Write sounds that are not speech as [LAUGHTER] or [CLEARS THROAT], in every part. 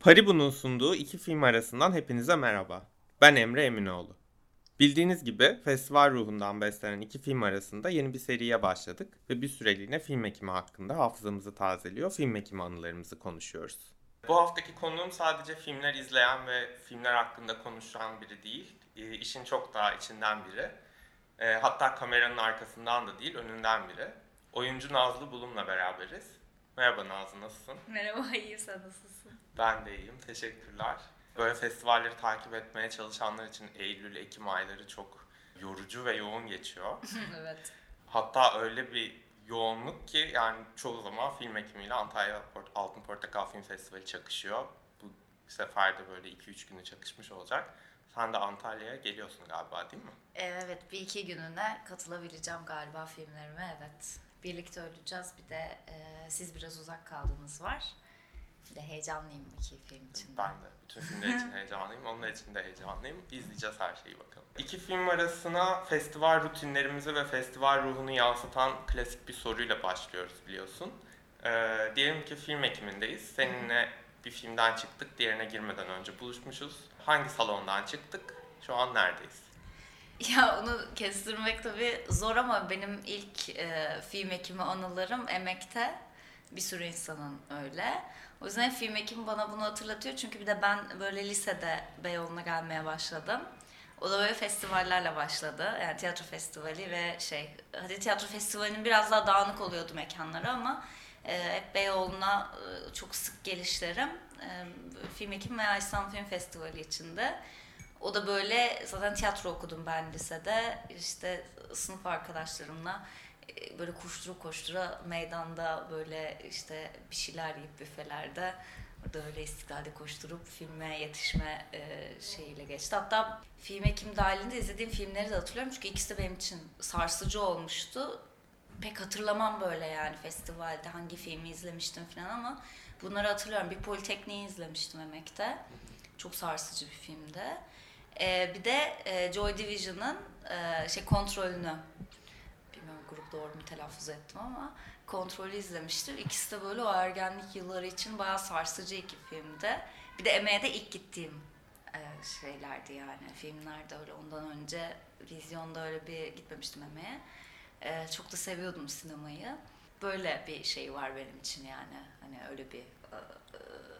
Paribu'nun sunduğu iki film arasından hepinize merhaba. Ben Emre Eminoğlu. Bildiğiniz gibi festival ruhundan beslenen iki film arasında yeni bir seriye başladık ve bir süreliğine film ekimi hakkında hafızamızı tazeliyor, film ekimi anılarımızı konuşuyoruz. Bu haftaki konuğum sadece filmler izleyen ve filmler hakkında konuşan biri değil, e, işin çok daha içinden biri. E, hatta kameranın arkasından da değil, önünden biri. Oyuncu Nazlı Bulum'la beraberiz. Merhaba Nazlı, nasılsın? Merhaba, iyiyim sen nasılsın? Ben de iyiyim, teşekkürler. Böyle festivalleri takip etmeye çalışanlar için Eylül-Ekim ayları çok yorucu ve yoğun geçiyor. [LAUGHS] evet. Hatta öyle bir yoğunluk ki yani çoğu zaman film ekimiyle Antalya Altın Portakal Film Festivali çakışıyor. Bu sefer de böyle 2-3 günü çakışmış olacak. Sen de Antalya'ya geliyorsun galiba değil mi? Evet, bir iki gününe katılabileceğim galiba filmlerime evet. Birlikte öleceğiz. Bir de e, siz biraz uzak kaldınız var. De heyecanlıyım iki film için. Ben de. Bütün filmler için [LAUGHS] heyecanlıyım. Onun için de heyecanlıyım. İzleyeceğiz her şeyi bakalım. İki film arasına festival rutinlerimizi ve festival ruhunu yansıtan klasik bir soruyla başlıyoruz biliyorsun. Ee, diyelim ki film ekimindeyiz. Seninle bir filmden çıktık. Diğerine girmeden önce buluşmuşuz. Hangi salondan çıktık? Şu an neredeyiz? [LAUGHS] Ya onu kestirmek tabii zor ama benim ilk e, film ekimi anılarım Emek'te. Bir sürü insanın öyle. O yüzden film ekimi bana bunu hatırlatıyor. Çünkü bir de ben böyle lisede Beyoğlu'na gelmeye başladım. O da böyle festivallerle başladı. Yani tiyatro festivali ve şey, hadi tiyatro festivalinin biraz daha dağınık oluyordu mekanları ama e, hep Beyoğlu'na e, çok sık gelişlerim. E, film ekimi veya İstanbul Film Festivali içinde. O da böyle zaten tiyatro okudum ben lisede. İşte sınıf arkadaşlarımla böyle koştura koştura meydanda böyle işte bir şeyler yiyip büfelerde orada öyle istiklalde koşturup filme yetişme e, şeyiyle geçti. Hatta film ekim dahilinde izlediğim filmleri de hatırlıyorum çünkü ikisi de benim için sarsıcı olmuştu. Pek hatırlamam böyle yani festivalde hangi filmi izlemiştim falan ama bunları hatırlıyorum. Bir Politekniği izlemiştim Emek'te. Çok sarsıcı bir filmdi. Ee, bir de e, Joy Division'ın e, şey kontrolünü doğru mu telaffuz ettim ama kontrolü izlemiştim. İkisi de böyle o ergenlik yılları için bayağı sarsıcı iki filmdi. Bir de emeğe ilk gittiğim e, şeylerdi yani. Filmlerde öyle ondan önce vizyonda öyle bir gitmemiştim emeğe. E, çok da seviyordum sinemayı. Böyle bir şey var benim için yani. Hani öyle bir e,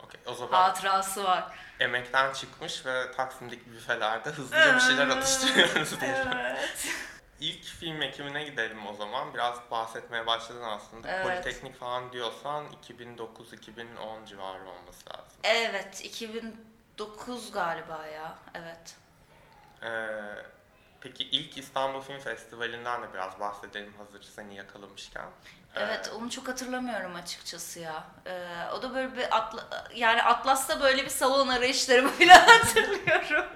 okay, o zaman hatırası var. Emekten çıkmış ve Taksim'deki büfelerde hızlıca bir şeyler atıştırıyoruz. Evet. İlk film ekimine gidelim o zaman. Biraz bahsetmeye başladın aslında. Evet. Politeknik falan diyorsan 2009-2010 civarı olması lazım. Evet, 2009 galiba ya. Evet. Ee, peki ilk İstanbul Film Festivali'nden de biraz bahsedelim hazır seni yakalamışken. Ee, Evet, onu çok hatırlamıyorum açıkçası ya. Ee, o da böyle bir atla, yani Atlas'ta böyle bir salon arayışlarımı [LAUGHS] falan hatırlıyorum.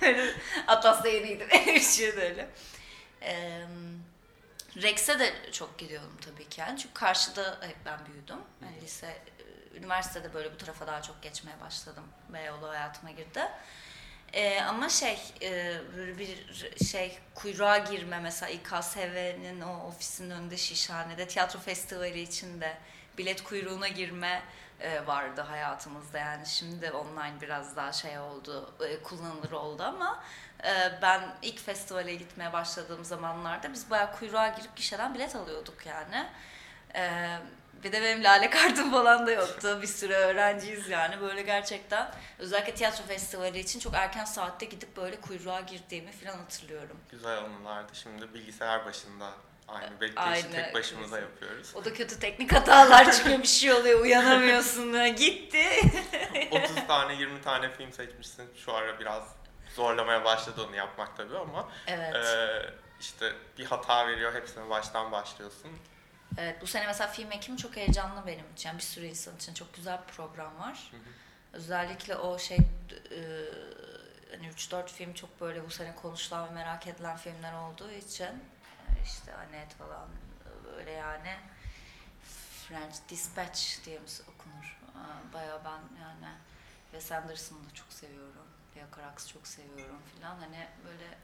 [LAUGHS] Atlas'ta yeniydim, [LAUGHS] bir şey öyle. Ee, Rex'e de çok gidiyordum tabii ki yani. Çünkü karşıda hep ben büyüdüm. Yani lise, e, üniversitede böyle bu tarafa daha çok geçmeye başladım. Beyoğlu hayatıma girdi. Ee, ama şey e, bir şey kuyruğa girme mesela İKSV'nin o ofisinin önünde Şişhane'de tiyatro festivali içinde bilet kuyruğuna girme vardı hayatımızda yani şimdi online biraz daha şey oldu e, kullanılır oldu ama e, ben ilk festivale gitmeye başladığım zamanlarda biz bayağı kuyruğa girip gişeden bilet alıyorduk yani. E, bir de benim lale kartım falan da yoktu. Bir sürü öğrenciyiz yani. Böyle gerçekten özellikle tiyatro festivali için çok erken saatte gidip böyle kuyruğa girdiğimi falan hatırlıyorum. Güzel anılardı. Şimdi bilgisayar başında aynı bekleyişi Aynen. tek başımıza yapıyoruz. O da kötü teknik hatalar çıkıyor bir şey oluyor uyanamıyorsun. Gitti. [LAUGHS] 30 tane 20 tane film seçmişsin. Şu ara biraz zorlamaya başladı onu yapmak tabii ama Evet. e, işte bir hata veriyor hepsine baştan başlıyorsun. Evet bu sene mesela film ekimi çok heyecanlı benim için. Yani bir sürü insan için çok güzel bir program var. Hı hı. Özellikle o şey e, hani 3-4 film çok böyle bu sene konuşulan ve merak edilen filmler olduğu için işte Annette falan böyle yani French Dispatch diye mi okunur? Aa, Bayağı ben yani Wes Anderson'ı da çok seviyorum. Leo Carax'ı çok seviyorum filan. Hani böyle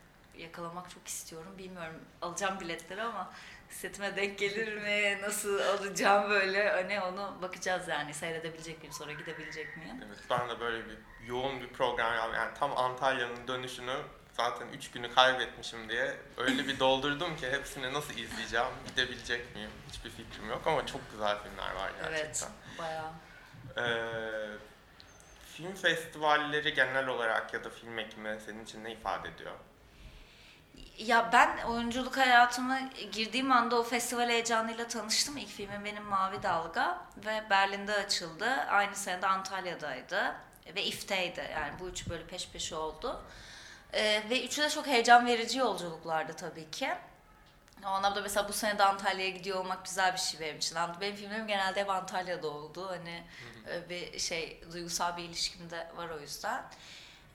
yakalamak çok istiyorum. Bilmiyorum alacağım biletleri ama setime denk gelir mi? [LAUGHS] Nasıl alacağım böyle? Hani onu bakacağız yani. Seyredebilecek miyim? Sonra gidebilecek miyim? Evet ben de böyle bir yoğun bir program. Yani tam Antalya'nın dönüşünü zaten 3 günü kaybetmişim diye öyle bir doldurdum ki hepsini nasıl izleyeceğim, gidebilecek miyim hiçbir fikrim yok ama çok güzel filmler var gerçekten. Evet, bayağı. Ee, film festivalleri genel olarak ya da film ekimi senin için ne ifade ediyor? Ya ben oyunculuk hayatıma girdiğim anda o festival heyecanıyla tanıştım. İlk filmim benim Mavi Dalga ve Berlin'de açıldı. Aynı sene de Antalya'daydı ve İF'teydi. Yani bu üç böyle peş peşe oldu. Ee, ve üçü de çok heyecan verici yolculuklardı tabii ki. O anlamda mesela bu sene de Antalya'ya gidiyor olmak güzel bir şey benim için. Benim filmlerim genelde hep Antalya'da oldu. Hani öyle bir şey duygusal bir ilişkim de var o yüzden.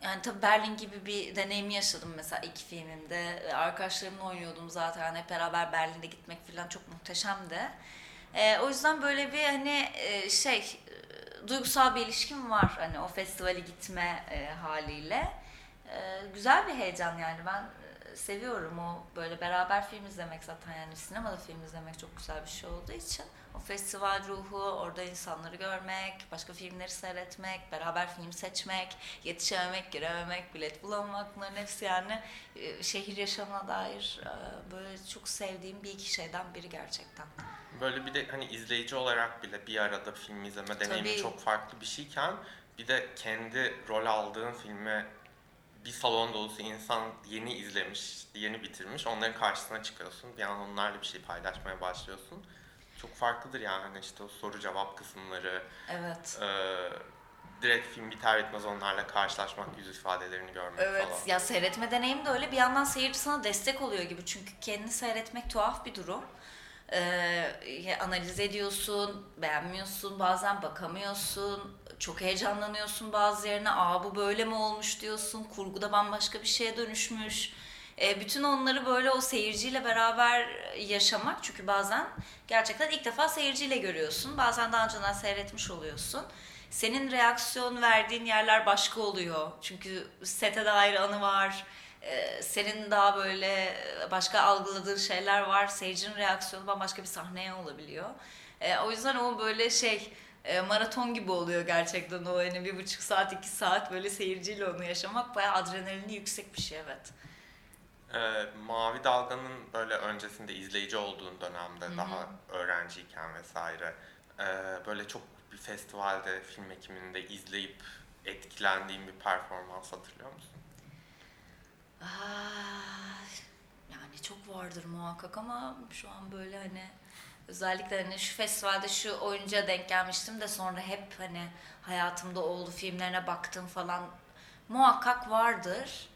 Yani tabii Berlin gibi bir deneyimi yaşadım mesela ilk filmimde. Arkadaşlarımla oynuyordum zaten. Hep beraber Berlin'de gitmek falan çok muhteşemdi. Ee, o yüzden böyle bir hani e, şey e, duygusal bir ilişkim var hani o festivali gitme e, haliyle. E, güzel bir heyecan yani ben e, seviyorum o böyle beraber film izlemek zaten yani sinemada film izlemek çok güzel bir şey olduğu için o festival ruhu, orada insanları görmek, başka filmleri seyretmek, beraber film seçmek, yetişememek, girememek, bilet bulamamak bunların hepsi yani e, şehir yaşamına dair e, böyle çok sevdiğim bir iki şeyden biri gerçekten. Böyle bir de hani izleyici olarak bile bir arada film izleme deneyimi Tabii. çok farklı bir şeyken bir de kendi rol aldığın filmi bir salon dolusu insan yeni izlemiş, yeni bitirmiş. Onların karşısına çıkıyorsun. Bir an onlarla bir şey paylaşmaya başlıyorsun. Çok farklıdır yani hani işte o soru cevap kısımları, Evet. e, direkt film biter bitmez onlarla karşılaşmak, yüz ifadelerini görmek Evet falan. ya seyretme deneyimi de öyle bir yandan seyirci sana destek oluyor gibi çünkü kendini seyretmek tuhaf bir durum. Ya analiz ediyorsun, beğenmiyorsun, bazen bakamıyorsun, çok heyecanlanıyorsun bazı yerine, aa bu böyle mi olmuş diyorsun, kurguda bambaşka bir şeye dönüşmüş. Ee, bütün onları böyle o seyirciyle beraber yaşamak çünkü bazen gerçekten ilk defa seyirciyle görüyorsun, bazen daha önceden seyretmiş oluyorsun senin reaksiyon verdiğin yerler başka oluyor. Çünkü sete dair anı var. Ee, Senin daha böyle başka algıladığın şeyler var. Seyircinin reaksiyonu bambaşka bir sahneye olabiliyor. Ee, O yüzden o böyle şey e, maraton gibi oluyor gerçekten o hani bir buçuk saat iki saat böyle seyirciyle onu yaşamak bayağı adrenalini yüksek bir şey evet. Ee, Mavi Dalga'nın böyle öncesinde izleyici olduğun dönemde daha öğrenciyken vesaire e, böyle çok bir festivalde film ekiminde izleyip etkilendiğin bir performans hatırlıyor musun? Aa, yani çok vardır muhakkak ama şu an böyle hani özellikle hani şu festivalde şu oyuncuya denk gelmiştim de sonra hep hani hayatımda oldu filmlerine baktım falan muhakkak vardır.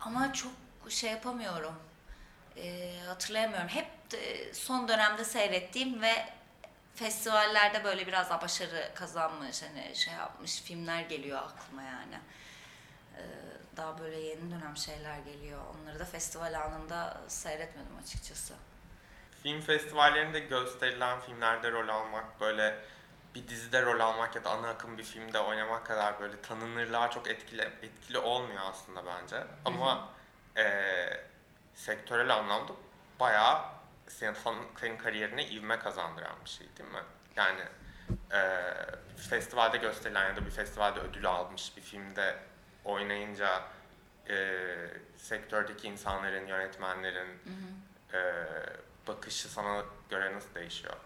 Ama çok şey yapamıyorum. Hatırlayamıyorum. Hep son dönemde seyrettiğim ve festivallerde böyle biraz daha başarı kazanmış hani şey yapmış filmler geliyor aklıma yani. Ee, daha böyle yeni dönem şeyler geliyor. Onları da festival anında seyretmedim açıkçası. Film festivallerinde gösterilen filmlerde rol almak böyle bir dizide rol almak ya da ana akım bir filmde oynamak kadar böyle tanınırlığa çok etkili etkili olmuyor aslında bence. Ama eee sektörel anlamda bayağı senin, senin kariyerine ivme kazandıran bir şey değil mi? Yani eee, festivalde gösterilen ya da bir festivalde ödül almış bir filmde oynayınca eee, sektördeki insanların, yönetmenlerin eee, bakışı sana göre nasıl değişiyor?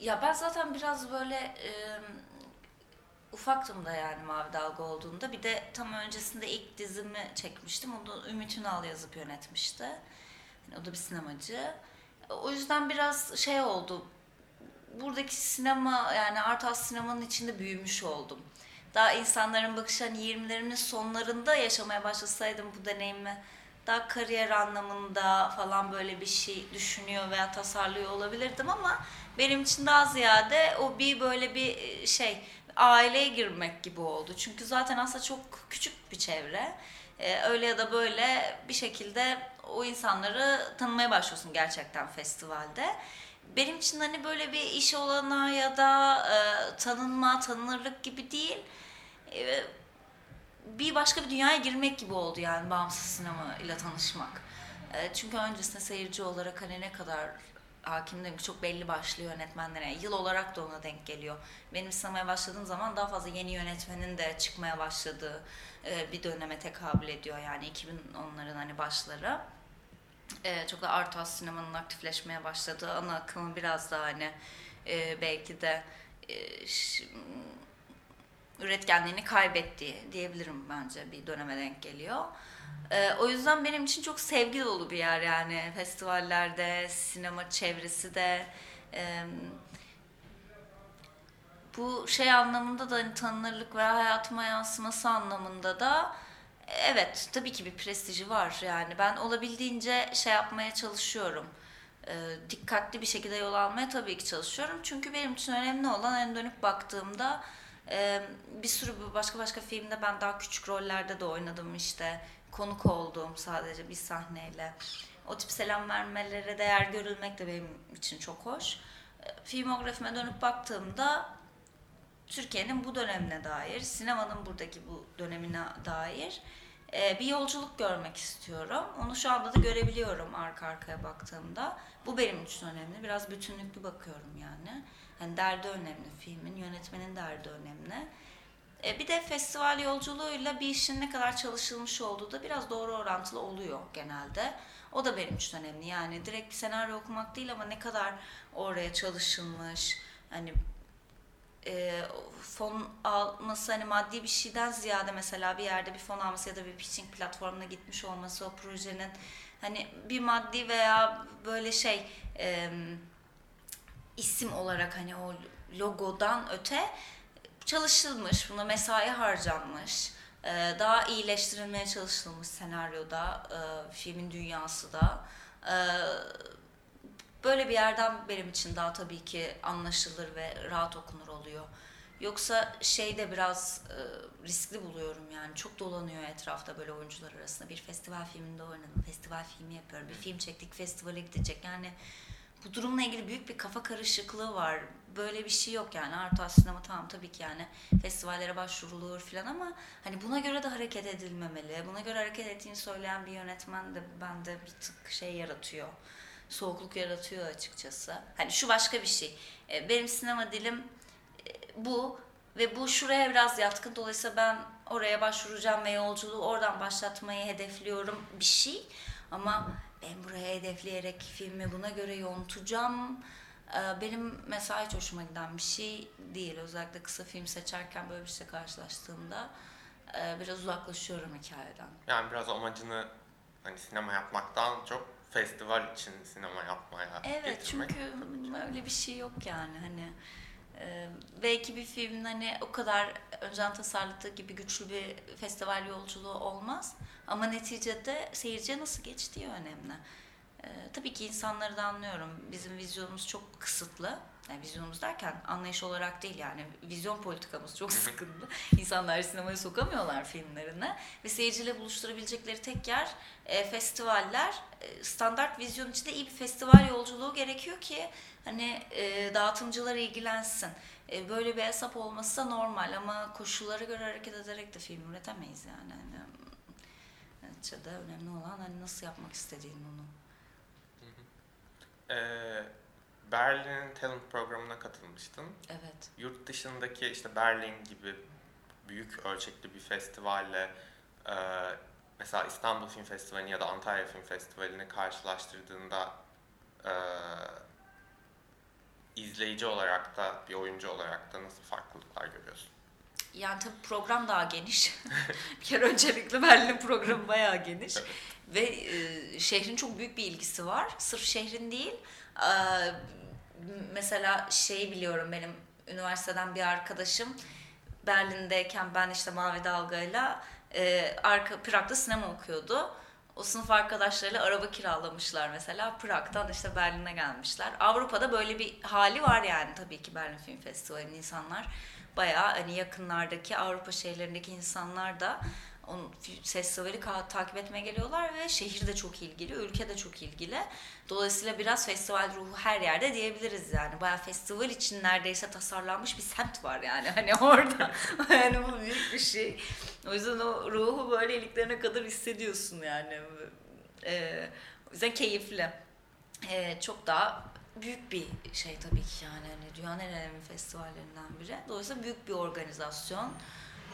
Ya ben zaten biraz böyle e, ufaktım da yani Mavi Dalga olduğunda. Bir de tam öncesinde ilk dizimi çekmiştim. Onu Ümit Ünal yazıp yönetmişti. Yani o da bir sinemacı. O yüzden biraz şey oldu. Buradaki sinema yani art house sinemanın içinde büyümüş oldum. Daha insanların bakışı hani 20'lerinin sonlarında yaşamaya başlasaydım bu deneyimi daha kariyer anlamında falan böyle bir şey düşünüyor veya tasarlıyor olabilirdim ama benim için daha ziyade o bir böyle bir e, şey aileye girmek gibi oldu. Çünkü zaten aslında çok küçük bir çevre. Ee, öyle ya da böyle bir şekilde o insanları tanımaya başlıyorsun gerçekten festivalde. Benim için hani böyle bir iş olanağı ya da e, tanınma, tanınırlık gibi değil. E, bir başka bir dünyaya girmek gibi oldu yani bağımsız sinema ile tanışmak. E, çünkü öncesinde seyirci olarak hani ne kadar hakimdim ki çok belli başlı yönetmenlere. Yıl olarak da ona denk geliyor. Benim sinemaya başladığım zaman daha fazla yeni yönetmenin de çıkmaya başladığı e, bir döneme tekabül ediyor. Yani 2010'ların hani başları. E, çok da art house sinemanın aktifleşmeye başladığı ana akımı biraz daha hani e, belki de e, ş- üretkenliğini kaybettiği diyebilirim bence bir döneme denk geliyor. Ee, o yüzden benim için çok sevgi dolu bir yer yani festivallerde, sinema çevresi de. Ee, bu şey anlamında da hani tanınırlık ve hayatıma yansıması anlamında da evet tabii ki bir prestiji var yani ben olabildiğince şey yapmaya çalışıyorum. Ee, dikkatli bir şekilde yol almaya tabii ki çalışıyorum. Çünkü benim için önemli olan hani dönüp baktığımda e, bir sürü başka başka filmde ben daha küçük rollerde de oynadım işte konuk olduğum sadece bir sahneyle. O tip selam vermelere değer görülmek de benim için çok hoş. E, Filmografime dönüp baktığımda Türkiye'nin bu dönemine dair, sinemanın buradaki bu dönemine dair e, bir yolculuk görmek istiyorum. Onu şu anda da görebiliyorum arka arkaya baktığımda. Bu benim için önemli. Biraz bütünlüklü bakıyorum yani. Hani derdi önemli filmin, yönetmenin derdi önemli. E, bir de festival yolculuğuyla bir işin ne kadar çalışılmış olduğu da biraz doğru orantılı oluyor genelde. O da benim için önemli. Yani direkt bir senaryo okumak değil ama ne kadar oraya çalışılmış, hani e, fon alması hani maddi bir şeyden ziyade mesela bir yerde bir fon alması ya da bir pitching platformuna gitmiş olması o projenin hani bir maddi veya böyle şey e, isim olarak hani o logodan öte çalışılmış, buna mesai harcanmış, e, daha iyileştirilmeye çalışılmış senaryoda, e, filmin dünyası da. E, böyle bir yerden benim için daha tabii ki anlaşılır ve rahat okunur oluyor. Yoksa şeyde biraz e, riskli buluyorum yani çok dolanıyor etrafta böyle oyuncular arasında. Bir festival filminde oynadım, festival filmi yapıyorum, bir film çektik, festivale gidecek. Yani bu durumla ilgili büyük bir kafa karışıklığı var. Böyle bir şey yok yani. Arta sinema tamam tabii ki yani festivallere başvurulur falan ama hani buna göre de hareket edilmemeli. Buna göre hareket ettiğini söyleyen bir yönetmen de bende bir tık şey yaratıyor. Soğukluk yaratıyor açıkçası. Hani şu başka bir şey. E, Benim sinema dilim e, bu ve bu şuraya biraz yatkın. Dolayısıyla ben oraya başvuracağım ve yolculuğu oradan başlatmayı hedefliyorum bir şey. Ama ben buraya hedefleyerek filmi buna göre yontacağım. Ee, Benim mesela hiç hoşuma giden bir şey değil. Özellikle kısa film seçerken böyle bir şey karşılaştığımda e, biraz uzaklaşıyorum hikayeden. Yani biraz amacını hani sinema yapmaktan çok festival için sinema yapmaya Evet getirmek. çünkü öyle bir şey yok yani hani e, belki bir filmin hani o kadar önceden tasarladığı gibi güçlü bir festival yolculuğu olmaz ama neticede seyirciye nasıl geçtiği önemli. E, tabii ki insanları da anlıyorum. Bizim vizyonumuz çok kısıtlı. Yani vizyonumuz derken anlayış olarak değil yani vizyon politikamız çok sıkıntı. İnsanlar sinemaya sokamıyorlar filmlerine ve seyirciyle buluşturabilecekleri tek yer e, festivaller. E, standart vizyon içinde iyi bir festival yolculuğu gerekiyor ki hani e, dağıtımcılar ilgilensin. E, böyle bir hesap olması da normal ama koşullara göre hareket ederek de film üretemeyiz yani. Hani, neticede önemli olan hani nasıl yapmak istediğin onu. Ee, Berlin'in talent programına katılmıştın. Evet. Yurt dışındaki işte Berlin gibi büyük ölçekli bir festivalle e, mesela İstanbul Film Festivali ya da Antalya Film Festivali'ni karşılaştırdığında e, izleyici olarak da bir oyuncu olarak da nasıl farklılıklar görüyorsun? Yani tabii program daha geniş. [LAUGHS] bir kere öncelikle Berlin programı bayağı geniş. Evet. Ve e, şehrin çok büyük bir ilgisi var. Sırf şehrin değil. e, mesela şeyi biliyorum benim üniversiteden bir arkadaşım Berlin'deyken ben işte Mavi Dalga'yla e, arka Prag'da sinema okuyordu. O sınıf arkadaşlarıyla araba kiralamışlar mesela. Prag'dan işte Berlin'e gelmişler. Avrupa'da böyle bir hali var yani tabii ki Berlin Film Festivali'nin insanlar bayağı hani yakınlardaki Avrupa şehirlerindeki insanlar da onun festivali takip etmeye geliyorlar ve şehir de çok ilgili, ülke de çok ilgili. Dolayısıyla biraz festival ruhu her yerde diyebiliriz yani. Bayağı festival için neredeyse tasarlanmış bir semt var yani hani [LAUGHS] orada. yani bu büyük bir şey. O yüzden o ruhu böyle iliklerine kadar hissediyorsun yani. Ee, o yüzden keyifli. Ee, çok daha büyük bir şey tabii ki yani. Hani dünyanın en önemli festivallerinden biri. Dolayısıyla büyük bir organizasyon.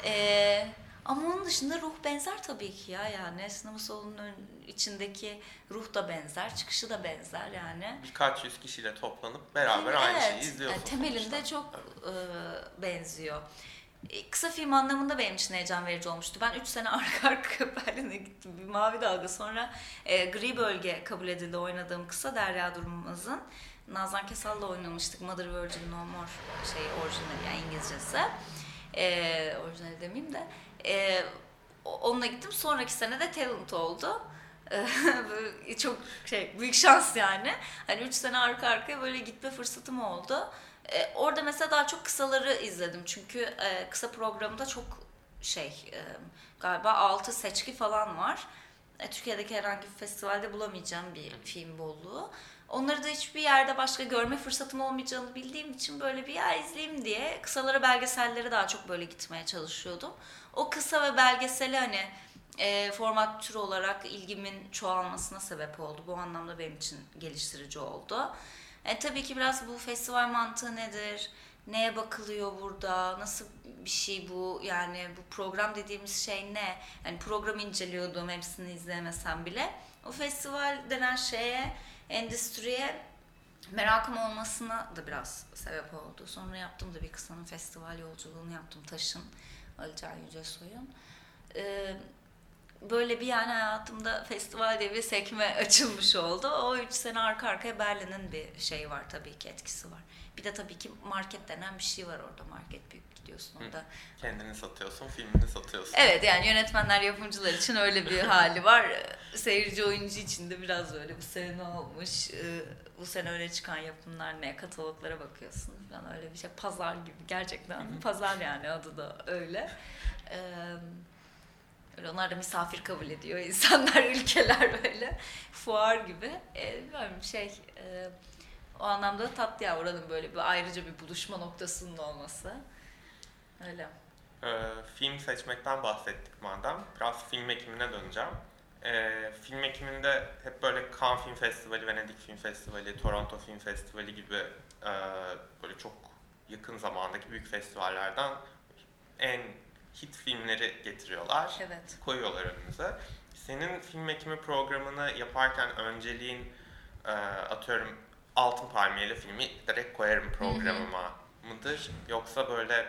Ee, ama onun dışında ruh benzer tabii ki ya yani sinema salonunun içindeki ruh da benzer, çıkışı da benzer yani. Birkaç yüz kişiyle toplanıp beraber Tem- aynı şeyi evet, izliyorsun. yani temelinde sonuçta. çok e, benziyor. E, Kısa film anlamında benim için heyecan verici olmuştu. Ben 3 sene [LAUGHS] arka arka Berlin'e gittim. Bir mavi dalga sonra e, Gri Bölge kabul edildi oynadığım kısa Derya Durmaz'ın. Nazan Kesal'la oynamıştık. Mother Virgin No More şey orijinali yani İngilizcesi. E, orijinali demeyeyim de. E, o- onunla gittim. Sonraki sene de Talent oldu. Böyle [LAUGHS] çok şey büyük şans yani. Hani 3 sene arka arkaya böyle gitme fırsatım oldu. E, orada mesela daha çok kısaları izledim. Çünkü e, kısa programda çok şey e, galiba 6 seçki falan var. E, Türkiye'deki herhangi bir festivalde bulamayacağım bir film bolluğu. Onları da hiçbir yerde başka görme fırsatım olmayacağını bildiğim için böyle bir ya izleyeyim diye kısalara belgesellere daha çok böyle gitmeye çalışıyordum. O kısa ve belgeseli hani e, format tür olarak ilgimin çoğalmasına sebep oldu. Bu anlamda benim için geliştirici oldu. E, tabii ki biraz bu festival mantığı nedir? Neye bakılıyor burada? Nasıl bir şey bu? Yani bu program dediğimiz şey ne? Yani program inceliyordum hepsini izlemesem bile. O festival denen şeye, endüstriye merakım olmasına da biraz sebep oldu. Sonra yaptım da bir kısanın festival yolculuğunu yaptım Taş'ın, Ali Can Yücesoy'un. Ee, böyle bir yani hayatımda festival diye bir sekme [LAUGHS] açılmış oldu. O üç sene arka arkaya Berlin'in bir şeyi var tabii ki etkisi var. Bir de tabii ki market denen bir şey var orada. Market büyük gidiyorsun Hı. orada. Kendini satıyorsun, filmini satıyorsun. Evet yani yönetmenler yapımcılar için öyle bir [LAUGHS] hali var. Seyirci oyuncu için de biraz öyle bu sene ne olmuş, bu sene öne çıkan yapımlar ne, kataloglara bakıyorsun falan öyle bir şey. Pazar gibi gerçekten pazar yani adı da öyle. Öyle onlar da misafir kabul ediyor [LAUGHS] insanlar, ülkeler böyle fuar gibi. Ee, bilmiyorum şey e, o anlamda tatlı ya oranın böyle bir ayrıca bir buluşma noktasının olması. Öyle. Ee, film seçmekten bahsettik madem. Biraz film ekimine döneceğim. Ee, film ekiminde hep böyle Cannes Film Festivali, Venedik Film Festivali, Toronto Film Festivali gibi e, böyle çok yakın zamandaki büyük festivallerden en hit filmleri getiriyorlar. Evet. koyuyorlar önünüze. Senin film ekimi programını yaparken önceliğin e, atıyorum Altın Palmiyeli filmi direkt koyarım programıma mıdır? Yoksa böyle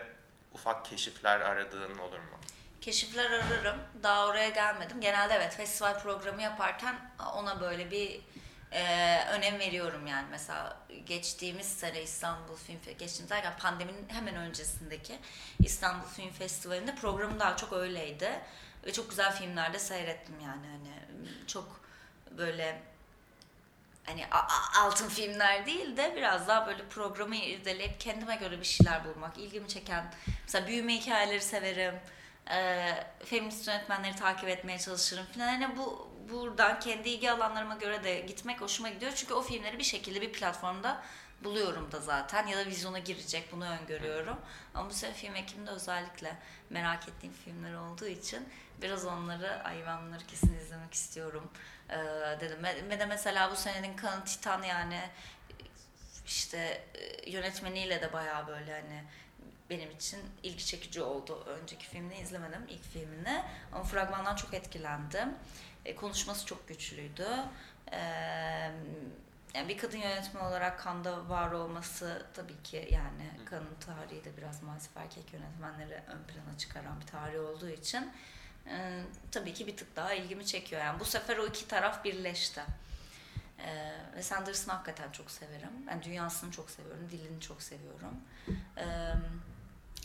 ufak keşifler aradığın olur mu? Keşifler ararım. Daha oraya gelmedim. Genelde evet festival programı yaparken ona böyle bir e, önem veriyorum yani. Mesela geçtiğimiz sene İstanbul Film geçtiğimiz derken pandeminin hemen öncesindeki İstanbul Film Festivali'nde programım daha çok öyleydi. Ve çok güzel filmler de seyrettim yani hani çok böyle hani altın filmler değil de biraz daha böyle programı irdeleyip kendime göre bir şeyler bulmak, ilgimi çeken mesela büyüme hikayeleri severim. Eee feminist yönetmenleri takip etmeye çalışırım falan. Hani bu buradan kendi ilgi alanlarıma göre de gitmek hoşuma gidiyor. Çünkü o filmleri bir şekilde bir platformda buluyorum da zaten ya da vizyona girecek bunu öngörüyorum. Ama bu sene film ekiminde özellikle merak ettiğim filmler olduğu için biraz onları, ay ben bunları kesin izlemek istiyorum dedim. Ve de mesela bu senenin Kanı Titan yani işte yönetmeniyle de bayağı böyle hani benim için ilgi çekici oldu. Önceki filmini izlemedim ilk filmini ama fragmandan çok etkilendim. E, konuşması çok güçlüydü. E, yani bir kadın yönetmen olarak Kanda var olması tabii ki yani Kanın tarihi de biraz maalesef erkek yönetmenleri ön plana çıkaran bir tarih olduğu için e, tabii ki bir tık daha ilgimi çekiyor. Yani bu sefer o iki taraf birleşti. Ee, ve Sanders'ını hakikaten çok severim. Ben dünyasını çok seviyorum, dilini çok seviyorum. Ee,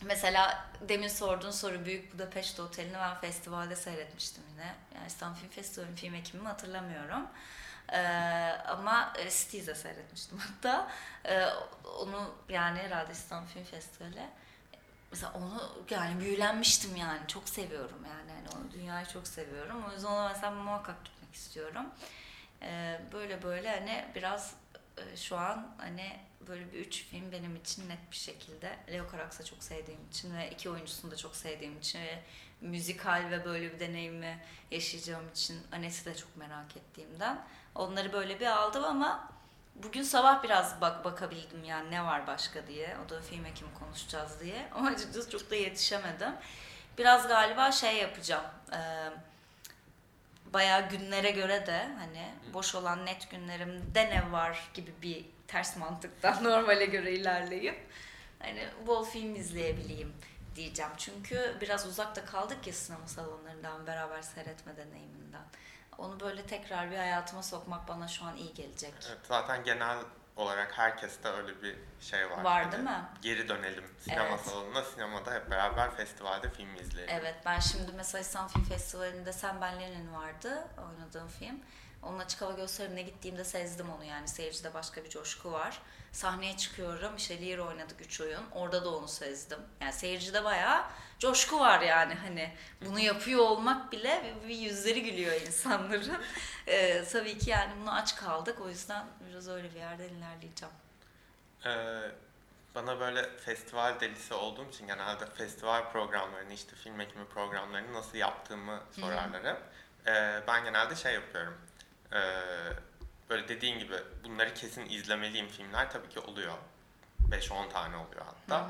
mesela demin sorduğun soru Büyük Budapeşte Oteli'ni ben festivalde seyretmiştim yine. Yani İstanbul Film Festivali'nin film ekimimi hatırlamıyorum. Ee, ama e, Cities'e seyretmiştim [LAUGHS] hatta. Ee, onu yani herhalde İstanbul Film Festivali mesela onu yani büyülenmiştim yani çok seviyorum yani yani onu dünyayı çok seviyorum o yüzden ona mesela muhakkak gitmek istiyorum ee, böyle böyle hani biraz e, şu an hani böyle bir üç film benim için net bir şekilde Leo Carax'ı çok sevdiğim için ve iki oyuncusunu da çok sevdiğim için ve müzikal ve böyle bir deneyimi yaşayacağım için Anet'i de çok merak ettiğimden onları böyle bir aldım ama bugün sabah biraz bak bakabildim yani ne var başka diye. O da film hekimi konuşacağız diye. [LAUGHS] Ama açıkçası çok da yetişemedim. Biraz galiba şey yapacağım. E, bayağı günlere göre de hani boş olan net günlerimde ne var gibi bir ters mantıktan [LAUGHS] normale göre ilerleyip hani bol film izleyebileyim diyeceğim. Çünkü biraz uzakta kaldık ya sinema salonlarından beraber seyretme deneyiminden. Onu böyle tekrar bir hayatıma sokmak bana şu an iyi gelecek. Evet, zaten genel olarak herkeste öyle bir şey var. Var Hani değil mi? Geri dönelim sinema Evet. salonuna, sinemada hep beraber festivalde film izleyelim. Evet ben şimdi mesela İstanbul Film Festivali'nde Sen Ben Lenin vardı oynadığım film. Onun açık hava gösterimine gittiğimde sezdim onu yani seyircide başka bir coşku var. Sahneye çıkıyorum işte Lear oynadık 3 oyun orada da onu sezdim. Yani seyircide bayağı coşku var yani hani bunu yapıyor olmak bile bir, yüzleri gülüyor insanların. [LAUGHS] Ee, tabii ki yani bunu aç kaldık o yüzden biraz öyle bir yerden ilerleyeceğim. Ee, bana böyle festival delisi olduğum için genelde festival programlarını işte film ekimi programlarını nasıl yaptığımı sorarlar hep. Ee, ben genelde şey yapıyorum. Ee, böyle dediğin gibi bunları kesin izlemeliyim filmler tabii ki oluyor. 5-10 tane oluyor hatta.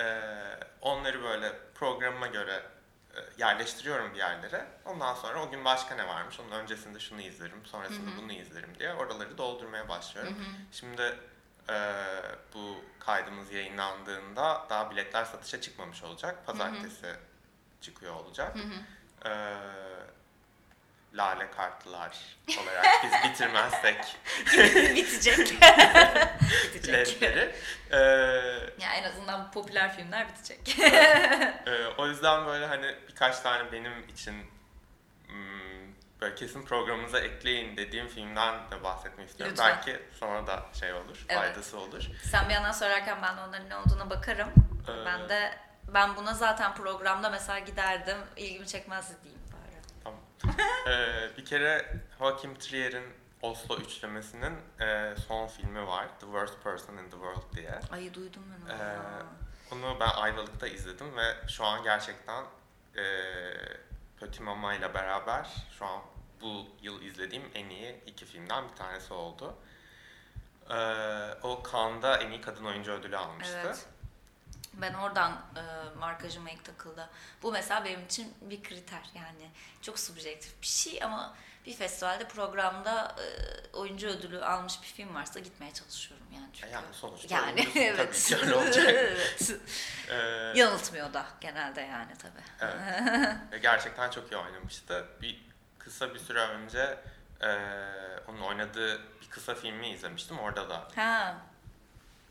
Ee, onları böyle programıma göre e, yerleştiriyorum bir yerlere. Ondan sonra o gün başka ne varmış? Onun öncesinde şunu izlerim, sonrasında bunu izlerim diye oraları doldurmaya başlıyorum. Şimdi e, bu kaydımız yayınlandığında daha biletler satışa çıkmamış olacak. Pazartesi çıkıyor olacak. E, lale kartlılar [LAUGHS] olarak biz bitirmezsek Bitecek. [LAUGHS] Bitecek. biletleri. [LAUGHS] E, Ya en azından popüler filmler bitecek. e, o yüzden böyle hani birkaç tane benim için hmm, böyle kesin programımıza ekleyin dediğim filmden de bahsetmek istiyorum. Lütfen. Belki sana da şey olur, Evet. faydası olur. Sen bir yandan sorarken ben de onların ne olduğuna bakarım. Ee, Ben de ben buna zaten programda mesela giderdim. ilgimi çekmezdi diyeyim. [LAUGHS] Ee, bir kere Joachim Trier'in Oslo üçlemesinin e, son filmi var. The Worst Person in the World diye. Ay duydum ben onu. Ee. Onu ben Ayvalık'ta izledim ve şu an gerçekten e, Petit Mama ile beraber şu an bu yıl izlediğim en iyi iki filmden bir tanesi oldu. Ee, o Cannes'da en iyi kadın oyuncu ödülü almıştı. Evet. Ben oradan e, markajıma ilk takıldı. Bu mesela benim için bir kriter yani çok subjektif bir şey ama bir festivalde programda e, oyuncu ödülü almış bir film varsa gitmeye çalışıyorum yani çünkü. Yani sonuçta Yani [LAUGHS] evet. tabii öyle olacak. [LAUGHS] evet. Ee, Yanıltmıyor da genelde yani tabii. Evet. Ve [LAUGHS] gerçekten çok iyi oynamıştı. Bir kısa bir süre önce eee, onun oynadığı bir kısa filmi izlemiştim. Orada da Ha,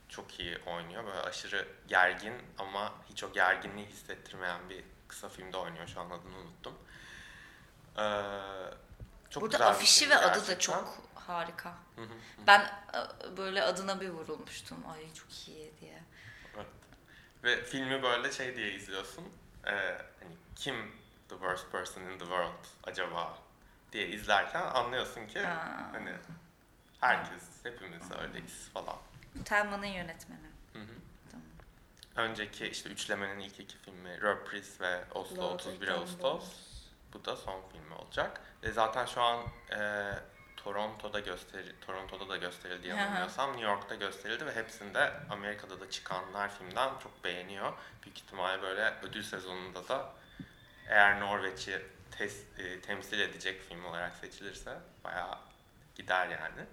çok iyi oynuyor. Böyle aşırı gergin ama hiç o gerginliği hissettirmeyen bir kısa filmde oynuyor. Şu an adını unuttum. Eee, çok Burada güzel afişi film ve adı da gerçekten. çok harika. Hı hı. Ben e, böyle adına bir vurulmuştum. Ay çok iyi diye. Evet. Ve filmi böyle şey diye izliyorsun. Eee, hani kim the worst person in the world acaba diye izlerken anlıyorsun ki Ha. hani herkes hepimiz öyleyiz falan. Telman'ın yönetmeni. Hı hı. Tamam. Önceki işte üçlemenin ilk iki filmi Reprise ve Oslo Lord 31 Victor Ağustos. Bu da son filmi olacak. E zaten şu an e, Toronto'da gösteri Toronto'da da gösterildi yanılmıyorsam. New York'ta gösterildi ve hepsinde Amerika'da da çıkanlar filmden çok beğeniyor. Büyük ihtimalle böyle ödül sezonunda da eğer Norveç'i tes- e, temsil edecek film olarak seçilirse bayağı gider yani.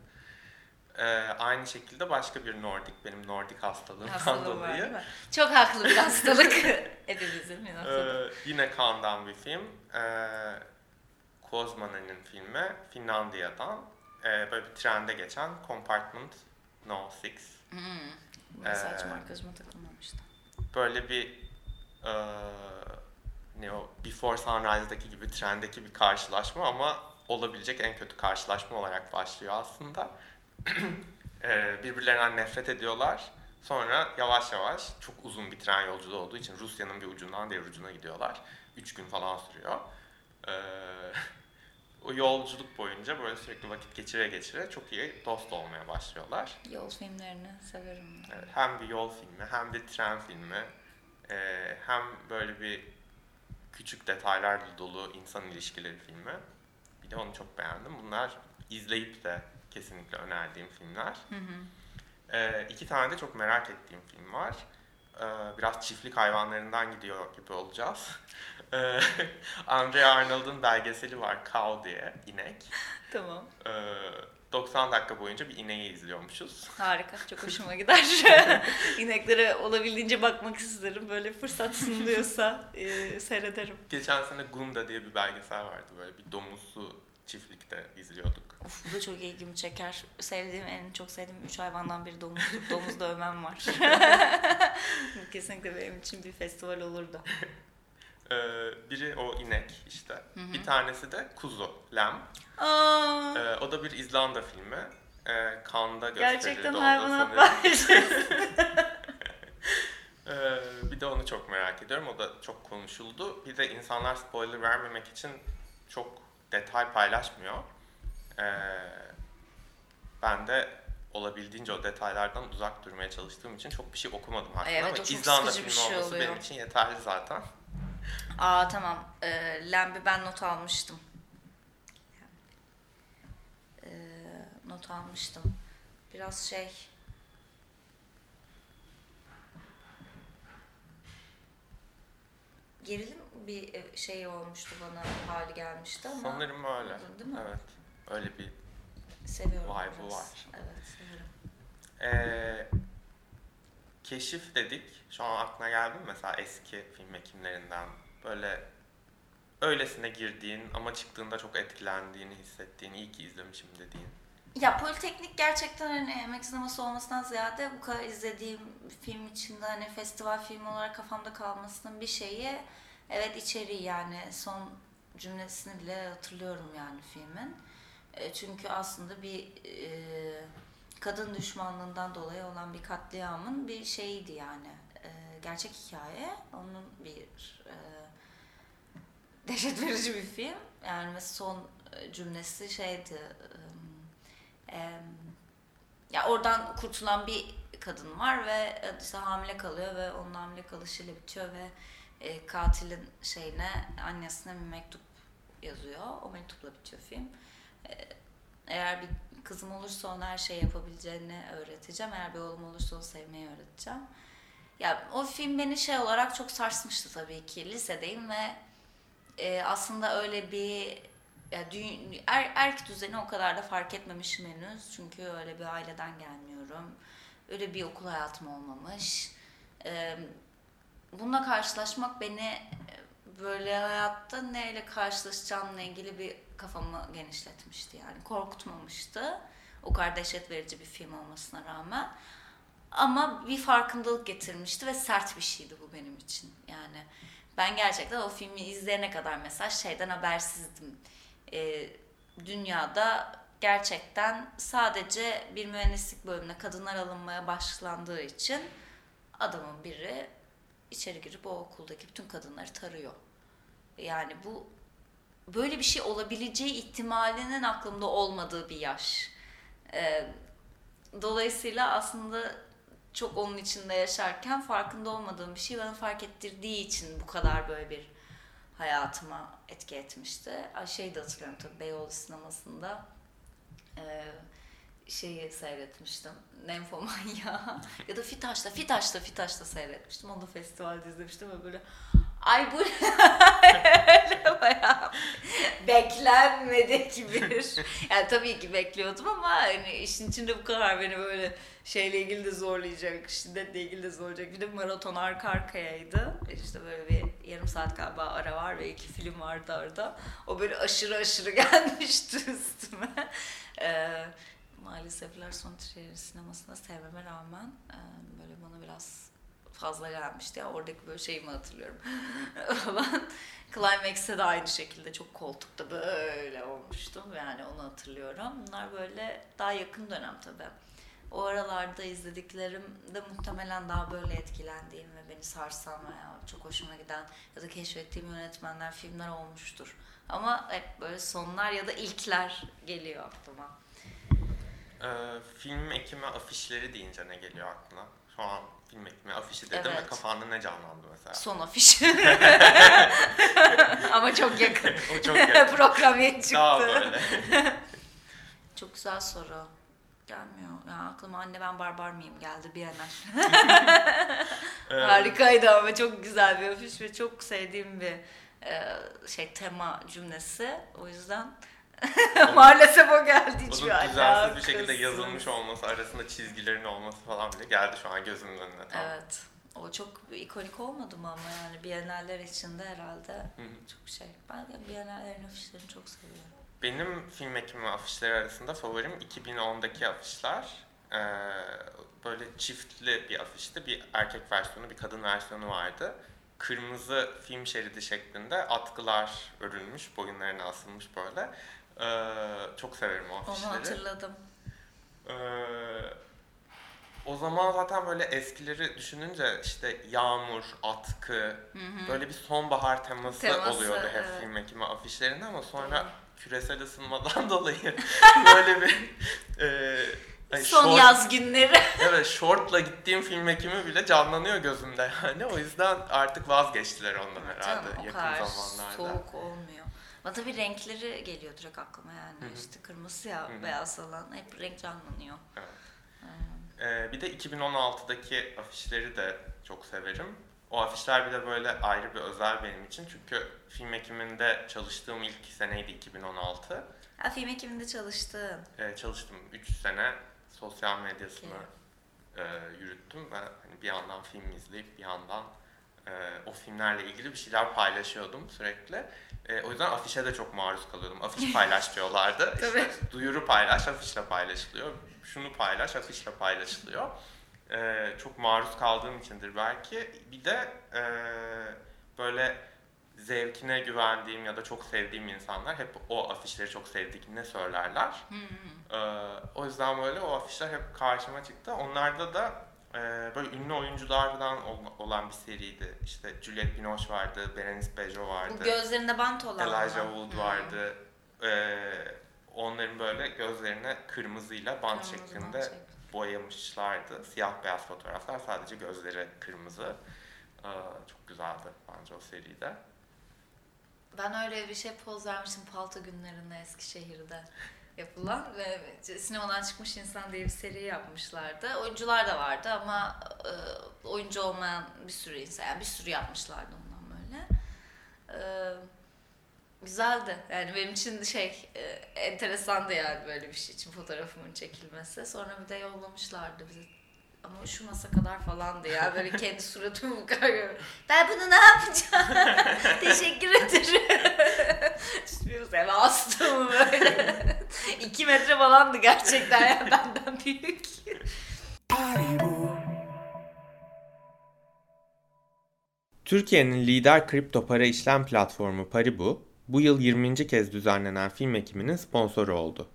E, aynı şekilde başka bir Nordik, benim Nordik hastalığımdan Hastalığı var dolayı. Çok haklı bir hastalık. [LAUGHS] Hepimizin. Ee, yine Cannes'dan bir film. Ee, Kozmanen'in filmi Finlandiya'dan. Ee, böyle bir trende geçen Compartment No. 6. Hmm. Hiç Ee, markajıma takılmamıştı. Böyle bir ee, ne o Before Sunrise'daki gibi trendeki bir karşılaşma ama olabilecek en kötü karşılaşma olarak başlıyor aslında. [CLEARS THROAT] Ee, birbirlerinden nefret ediyorlar. Sonra yavaş yavaş çok uzun bir tren yolculuğu olduğu için Rusya'nın bir ucundan diğer ucuna gidiyorlar. Üç gün falan sürüyor. Ee, [LAUGHS] o yolculuk boyunca böyle sürekli vakit geçire geçire çok iyi dost olmaya başlıyorlar. Yol filmlerini severim. Evet, hem bir yol filmi hem bir tren filmi ee, hem böyle bir küçük detaylarla dolu insan ilişkileri filmi. Bir de onu çok beğendim. Bunlar izleyip de kesinlikle önerdiğim filmler. Hı hı. Ee, iki tane de çok merak ettiğim film var. Ee, biraz çiftlik hayvanlarından gidiyor gibi olacağız. [LAUGHS] Ee, Andrea Arnold'un belgeseli var Cow diye, inek. [LAUGHS] Tamam. Ee, 90 dakika boyunca bir ineği izliyormuşuz. Harika. Çok hoşuma [LAUGHS] gider. İneklere olabildiğince bakmak isterim. Böyle fırsat sunuluyorsa e, seyrederim. Geçen sene Gunda diye bir belgesel vardı böyle bir domuzlu çiftlikte izliyorduk. Of, bu da çok ilgimi çeker. Sevdiğim, en çok sevdiğim üç hayvandan biri domuz. [LAUGHS] Domuz dövmem var. [LAUGHS] Kesinlikle benim için bir festival olurdu. [LAUGHS] Ee, biri o inek işte. hı. Bir tanesi de kuzu, lem. Aa, Ee, o da bir İzlanda filmi. Ee, Cannes'da gösterildi gerçekten hayvanat bahçesi. Ee, bir de onu çok merak ediyorum. O da çok konuşuldu. Bir de insanlar spoiler vermemek için çok detay paylaşmıyor. Ee, ben de olabildiğince o detaylardan uzak durmaya çalıştığım için çok bir şey okumadım hakkında Evet, ama İzlanda filmi şey olması oluyor. benim için yeterli zaten. Aa tamam. Ee, Lamb'i ben not almıştım. Ee, not almıştım. Biraz şey... Gerilim bir e, şey olmuştu bana hali gelmişti ama Sanırım öyle. Değil mi? Evet. Öyle bir seviyorum Vibe'ı biraz. var. Evet severim. Ee, keşif dedik. Şu an aklına geldi mi mesela eski film ekimlerinden böyle öylesine girdiğin ama çıktığında çok etkilendiğini hissettiğin, iyi ki izlemişim dediğin. Ya Politeknik gerçekten hani emek sineması olmasından ziyade bu kadar izlediğim film içinde hani festival filmi olarak kafamda kalmasının bir şeyi evet içeriği yani son cümlesini bile hatırlıyorum yani filmin. E, çünkü aslında bir e, kadın düşmanlığından dolayı olan bir katliamın bir şeyiydi yani. E, gerçek hikaye. Onun bir e, dehşet verici bir film. Yani son e, cümlesi şeydi. e, Em, ya oradan kurtulan bir kadın var ve e, işte hamile kalıyor ve onun hamile kalışıyla bitiyor ve e, katilin şeyine annesine bir mektup yazıyor. O mektupla bitiyor film. E, eğer bir kızım olursa ona her şey yapabileceğini öğreteceğim. Eğer bir oğlum olursa onu sevmeyi öğreteceğim. Ya o film beni şey olarak çok sarsmıştı tabii ki. Lisedeyim ve e, aslında öyle bir ya dü- er, erk düzeni o kadar da fark etmemişim henüz. Çünkü öyle bir aileden gelmiyorum. Öyle bir okul hayatım olmamış. Ee, bununla karşılaşmak beni e, böyle hayatta neyle karşılaşacağımla ilgili bir kafamı genişletmişti yani. Korkutmamıştı. O kadar dehşet verici bir film olmasına rağmen. Ama bir farkındalık getirmişti ve sert bir şeydi bu benim için. Yani ben gerçekten o filmi izleyene kadar mesela şeyden habersizdim e, dünyada gerçekten sadece bir mühendislik bölümüne kadınlar alınmaya başlandığı için adamın biri içeri girip o okuldaki bütün kadınları tarıyor. Yani bu böyle bir şey olabileceği ihtimalinin aklımda olmadığı bir yaş. E, dolayısıyla aslında çok onun içinde yaşarken farkında olmadığım bir şey bana fark ettirdiği için bu kadar böyle bir hayatıma etki etmişti. Şey de hatırlıyorum tabii Beyoğlu sinemasında e, şeyi seyretmiştim. Nymphomania [LAUGHS] ya da Fitaş'ta, Fitaş'ta, Fitaş'ta seyretmiştim. Onu da festivalde izlemiştim ve böyle ay bu [LAUGHS] bayağı beklenmedik bir. [LAUGHS] Yani tabii ki bekliyordum ama hani işin içinde bu kadar beni böyle şeyle ilgili de zorlayacak, şiddetle ilgili de zorlayacak. Bir de maraton arka arkayaydı. İşte böyle bir yarım saat galiba ara var ve iki film vardı orada. O böyle aşırı aşırı [LAUGHS] gelmişti üstüme. Ee, maalesef Lars von Trier'in sinemasını sevmeme rağmen e, böyle bana biraz fazla gelmişti. Ya oradaki böyle şeyimi hatırlıyorum [LAUGHS] falan. Climax'te de aynı şekilde çok koltukta böyle olmuştum. Yani onu hatırlıyorum. Bunlar böyle daha yakın dönem tabii. O aralarda izlediklerim de muhtemelen daha böyle etkilendiğim ve beni sarsan veya çok hoşuma giden ya da keşfettiğim yönetmenler, filmler olmuştur. Ama hep böyle sonlar ya da ilkler geliyor aklıma. Ee, film ekimi afişleri deyince ne geliyor aklına? Şu an film ekimi afişi dedim Evet. ve kafanda ne canlandı mesela? Son afiş. [LAUGHS] Ama çok yakın. o çok yakın. [LAUGHS] Program çıktı. Daha böyle. Çok güzel soru. Gelmiyor. Ya aklıma anne ben barbar mıyım geldi bir yerler. [LAUGHS] [LAUGHS] Ee, Harikaydı ama çok güzel bir afiş ve çok sevdiğim bir e, şey tema cümlesi. O yüzden [LAUGHS] maalesef o geldi hiçbir Onun düzensiz bir şekilde yazılmış olması, arasında çizgilerin olması falan bile geldi şu an gözümün önüne. Tamam. Evet. O çok ikonik olmadı mı ama yani Biennaller içinde herhalde Hı hı. çok şey. Ben Biennallerin afişlerini çok seviyorum. Benim film ekimi afişleri arasında favorim 2010'daki afişler. Ee, böyle çiftli bir afişti. Bir erkek versiyonu, bir kadın versiyonu vardı. Kırmızı film şeridi şeklinde atkılar örülmüş, boyunlarına asılmış böyle. Ee, çok severim o Onu afişleri. hatırladım. Ee, o zaman zaten böyle eskileri düşününce işte yağmur, atkı, böyle bir sonbahar teması, Teması, oluyordu hep evet. film ekimi afişlerinde ama sonra Doğru. Küresel ısınmadan [LAUGHS] dolayı böyle bir e, hani Son short- yaz günleri. [LAUGHS] Evet, shortla gittiğim film ekimi bile canlanıyor gözümde yani. O yüzden artık vazgeçtiler ondan herhalde Canım, yakın kadar zamanlarda. soğuk olmuyor. Ama tabii renkleri geliyor direkt aklıma yani. Hı hı. İşte kırmızı ya Hı hı. beyaz falan hep renk canlanıyor. Evet. Ee, bir de 2016'daki afişleri de çok severim. O afişler bir de böyle ayrı bir özel benim için. Çünkü film ekiminde çalıştığım ilk seneydi 2016. Ha film ekiminde çalıştın. Ee, çalıştım 3 sene sosyal medyasını e, yürüttüm ve hani bir yandan film izleyip bir yandan e, o filmlerle ilgili bir şeyler paylaşıyordum sürekli. E, o yüzden afişe de çok maruz kalıyordum. Afiş [LAUGHS] paylaş diyorlardı. İşte duyuru paylaş, afişle paylaşılıyor. Şunu paylaş, afişle paylaşılıyor. E, çok maruz kaldığım içindir belki. Bir de e, böyle zevkine güvendiğim ya da çok sevdiğim insanlar hep o afişleri çok sevdiklerini söylerler. Ee, o yüzden böyle o afişler hep karşıma çıktı. Onlarda da e, böyle ünlü oyunculardan ol- olan bir seriydi. İşte Juliette Binoche vardı, Berenice Bejo vardı, Bu gözlerinde bant olan Elijah? Wood vardı. Ee, onların böyle gözlerine kırmızıyla bant Kırmızı bant şeklinde şeklinde. Boyamışlardı. Siyah beyaz fotoğraflar, sadece gözleri kırmızı. Ee, çok güzeldi bence o seride. Ben öyle bir şey poz vermiştim palto günlerinde Eskişehir'de yapılan ve sinemadan çıkmış insan diye bir seri yapmışlardı. Oyuncular da vardı ama e, oyuncu olmayan bir sürü insan, yani bir sürü yapmışlardı ondan böyle. E, güzeldi. Yani benim için şey e, enteresandı yani böyle bir şey için fotoğrafımın çekilmesi. Sonra bir de yollamışlardı bize. Ama uşumasa kadar falandı ya. Böyle [LAUGHS] kendi suratımı bu kadar gör- Ben bunu ne yapacağım? [LAUGHS] Teşekkür ederim. Hiçbir eve astım böyle. İki metre falandı gerçekten ya benden büyük. Türkiye'nin lider kripto para işlem platformu Paribu, bu yıl 20. kez düzenlenen film ekiminin sponsoru oldu.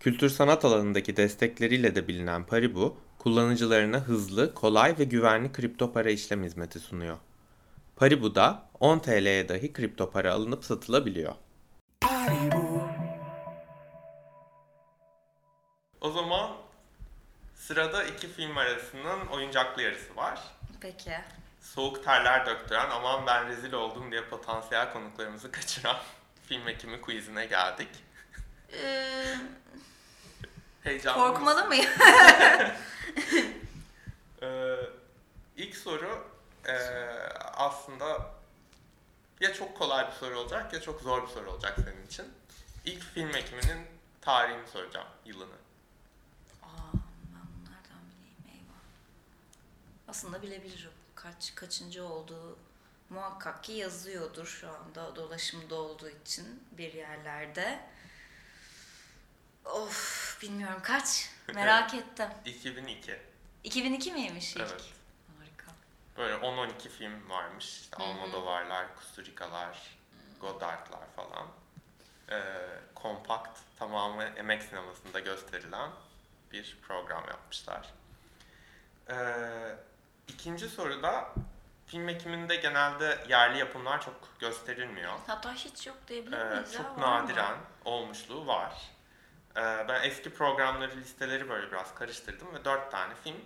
Kültür sanat alanındaki destekleriyle de bilinen Paribu, kullanıcılarına hızlı, kolay ve güvenli kripto para işlem hizmeti sunuyor. Paribu'da 10 TL'ye dahi kripto para alınıp satılabiliyor. O zaman sırada iki film arasının oyuncaklı yarısı var. Peki. Soğuk terler döktüren aman ben rezil oldum diye potansiyel konuklarımızı kaçıran [LAUGHS] film ekimi quizine geldik. Ee, Heyecanlı korkmalı mıyım? [LAUGHS] Ee, ilk soru ee, aslında ya çok kolay bir soru olacak ya çok zor bir soru olacak senin için. İlk film ekiminin tarihini soracağım, yılını. Aa, ben nereden bileyim eyvah. Aslında bilebilirim. Kaç kaçıncı olduğu muhakkak ki yazıyordur şu anda dolaşımda olduğu için bir yerlerde. Of bilmiyorum kaç. [LAUGHS] Merak ettim. 2002. 2002 miymiş ilk? Evet. Harika. Böyle 10-12 film varmış. İşte. Almodovarlar, Kusturica'lar, Godard'lar falan. Ee, kompakt, tamamı emek sinemasında gösterilen bir program yapmışlar. Ee, ikinci soruda film ekiminde genelde yerli yapımlar çok gösterilmiyor. Hatta hiç yok diyebilir Ee, miyiz? ya? çok mı? nadiren olmuşluğu var. Ee, ben eski programları, listeleri böyle biraz karıştırdım ve dört tane film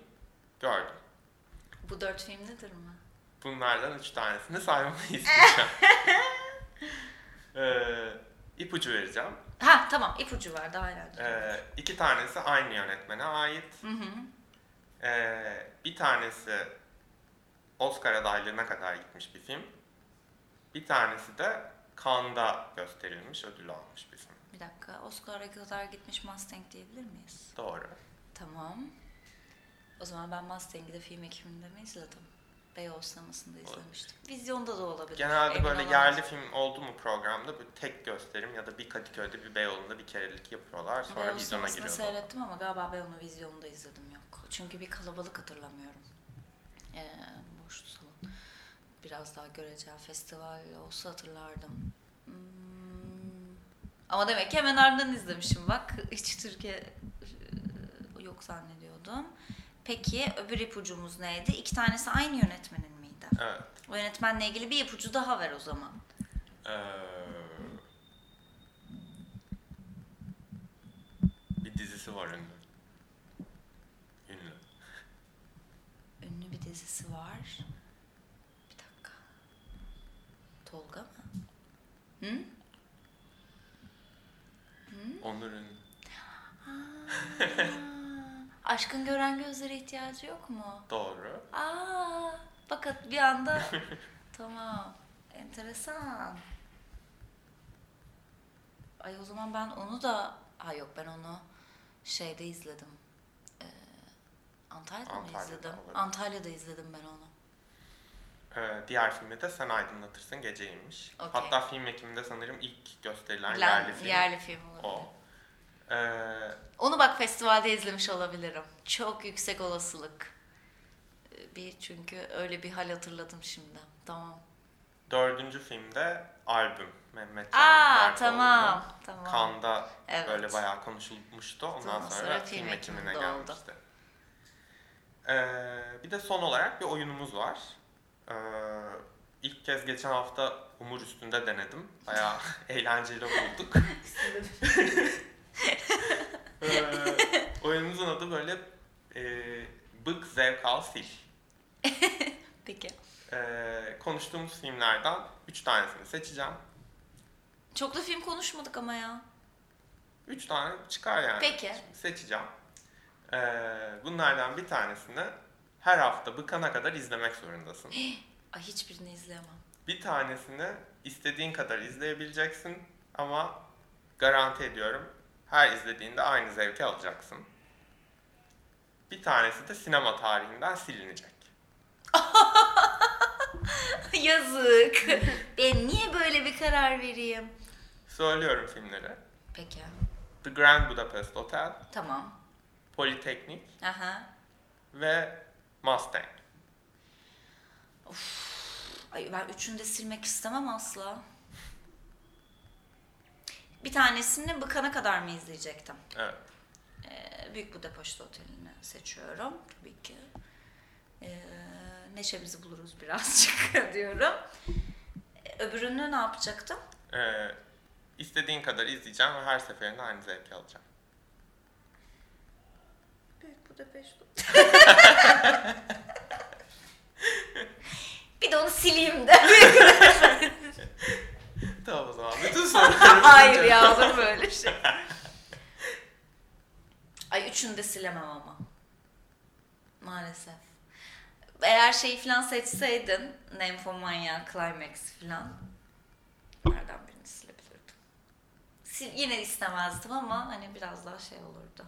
gördüm. Bu dört film nedir mi? Bunlardan üç tanesini saymayı [LAUGHS] isteyeceğim. [LAUGHS] ee, ipucu vereceğim. Ha tamam ipucu var daha eğlenceli. Ee, iki tanesi aynı yönetmene ait. Hı hı. Ee, bir tanesi Oscar adaylığına kadar gitmiş bir film. Bir tanesi de Cannes'da gösterilmiş, ödül almış bir film. Bir dakika Oscar'a kadar gitmiş Mustang diyebilir miyiz? Doğru. Tamam. O zaman ben Mustang'i de film ekiminde mi izledim? Beyoğlu sinemasında izlemiştim. Vizyonda da olabilir. Genelde emin böyle olamadım. yerli film oldu mu programda böyle tek gösterim ya da bir Kadıköy'de bir Beyoğlu'nda bir kerelik yapıyorlar sonra Beyoğlu vizyona giriyorlar. seyrettim ama galiba Beyoğlu vizyonunda izledim yok. Çünkü bir kalabalık hatırlamıyorum. Ee, boştu salon. Biraz daha göreceği festival olsa hatırlardım. Hmm. Ama demek ki hemen ardından izlemişim bak. Hiç Türkiye e, yok zannediyordum. Peki öbür ipucumuz neydi? İki tanesi aynı yönetmenin miydi? Evet. O yönetmenle ilgili bir ipucu daha ver o zaman. Ee, bir dizisi var ünlü. Ünlü. Ünlü bir dizisi var. Bir dakika. Tolga mı? Hı? Onur ünlü. [LAUGHS] Aşkın gören gözlere ihtiyacı yok mu? Doğru. Aa, bakın bir anda [LAUGHS] tamam. Enteresan. Ay o zaman ben onu da ha yok ben onu şeyde izledim. Ee, Antalya'da mı Antalya'da izledim? olabilir. Antalya'da izledim ben onu. Ee, diğer filmi de Sen Aydınlatırsın Geceymiş. Okey. Hatta film ekiminde sanırım ilk gösterilen Lan- yerli film yerli film olabilir. o. Ee, Onu bak festivalde izlemiş olabilirim. Çok yüksek olasılık. Ee, Bir çünkü öyle bir hal hatırladım şimdi. Tamam. dördüncü filmde albüm. Mehmet Can Aa tamam. Tamam. Kanda Evet. böyle bayağı konuşulmuştu. Ondan Ondan sonra, sonra film ekimine ekiminde oldu. gelmişti. Ee, bir de son olarak bir oyunumuz var. Ee, ilk kez geçen hafta Umur üstünde denedim. Bayağı [LAUGHS] eğlenceli bulduk. [LAUGHS] ee, oyunumuzun adı böyle e, Bık Zevk Al Sil. [LAUGHS] Peki. Ee, konuştuğumuz filmlerden 3 tanesini seçeceğim. Çok da film konuşmadık ama ya. 3 tane çıkar yani. Peki. Şimdi seçeceğim. Ee, bunlardan bir tanesini her hafta bıkana kadar izlemek zorundasın. [GASPS] Ay hiçbirini izleyemem. Bir tanesini istediğin kadar izleyebileceksin ama garanti ediyorum her izlediğinde aynı zevki alacaksın. Bir tanesi de sinema tarihinden silinecek. [LAUGHS] Yazık. [LAUGHS] ben niye böyle bir karar vereyim? Söylüyorum filmleri. Peki. The Grand Budapest Hotel, Tamam. Polytechnic Aha. ve Mustang. Ay ben üçünü de silmek istemem asla. Bir tanesini bıkana kadar mı izleyecektim? Evet. Ee, Büyük Budapest Oteli'ni seçiyorum tabii ki. Ee, neşemizi buluruz birazcık [LAUGHS] diyorum. Öbürünü ne yapacaktım? Ee, istediğin kadar izleyeceğim ve her seferinde aynı zevki alacağım. Büyük Budapest [LAUGHS] Bir de onu sileyim de. [LAUGHS] Tamam o zaman. [LAUGHS] Bütün sorularımı [LAUGHS] Hayır ya olur böyle şey. Ay üçünü de silemem ama. Maalesef. Eğer şeyi falan seçseydin, Nymphomania, Climax falan, nereden birini silebilirdim. Sil, yine istemezdim ama hani biraz daha şey olurdu.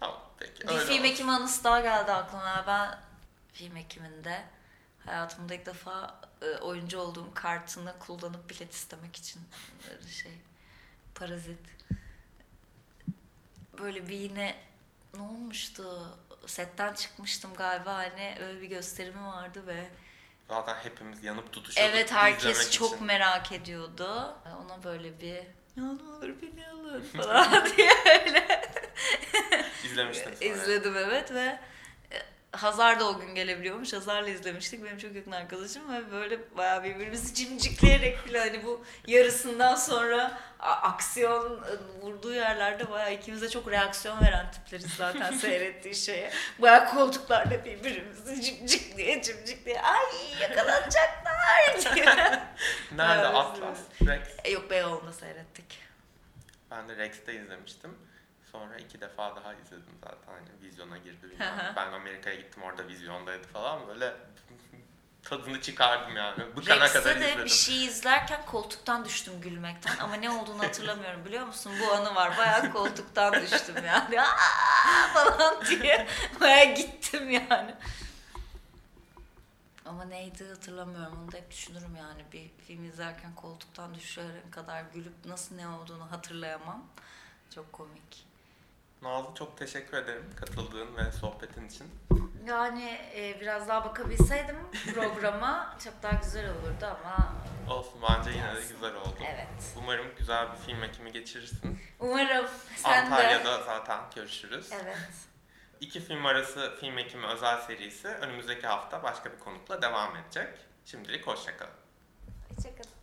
Tamam peki. Bir öyle film olsun. ekimi anısı daha geldi aklıma. Ben film ekiminde hayatımda ilk defa oyuncu olduğum kartını kullanıp bilet istemek için böyle şey parazit. Böyle bir yine ne olmuştu? Setten çıkmıştım galiba hani öyle bir gösterimi vardı ve Zaten hepimiz yanıp tutuşuyorduk. evet herkes çok için. merak ediyordu. Ona böyle bir ya ne olur beni alın [LAUGHS] falan [LAUGHS] diye öyle İzlemiştim izledim evet ve e, Hazar da o gün gelebiliyormuş. Hazar'la izlemiştik. Benim çok yakın arkadaşım ve böyle bayağı birbirimizi cimcikleyerek bile hani bu yarısından sonra aksiyon e, vurduğu yerlerde bayağı ikimize çok reaksiyon veren tipleriz zaten [LAUGHS] seyrettiği şeye. Bayağı koltuklarda birbirimizi cimcik diye cimcik diye ay yakalanacaklar [LAUGHS] diye. Nerede Atlas? Rex. E, Yok Beyoğlu'nda seyrettik. Ben de Rex'te izlemiştim. Sonra iki defa daha izledim zaten. Hani vizyona girdi bilmem. ben Amerika'ya gittim orada vizyondaydı falan. Böyle [LAUGHS] tadını çıkardım yani. Bıkana kadar Rex'te de izledim. bir şey izlerken koltuktan düştüm gülmekten ama ne olduğunu hatırlamıyorum biliyor musun? Bu anı var. Bayağı koltuktan düştüm yani. [LAUGHS] Aa falan diye bayağı gittim yani. Ama neydi hatırlamıyorum. Onu da hep düşünürüm yani. Bir film izlerken koltuktan düşene kadar gülüp nasıl ne olduğunu hatırlayamam. Çok komik. Nazlı çok teşekkür ederim katıldığın ve sohbetin için. Yani e, biraz daha bakabilseydim programa [LAUGHS] çok daha güzel olurdu ama Olsun bence yine de güzel oldu. evet. Umarım güzel bir film ekimi geçirirsin. Umarım sen de. Antalya'da zaten görüşürüz. Evet. İki film arası film ekimi özel serisi önümüzdeki hafta başka bir konukla devam edecek. Şimdilik hoşçakalın. Hoşçakalın.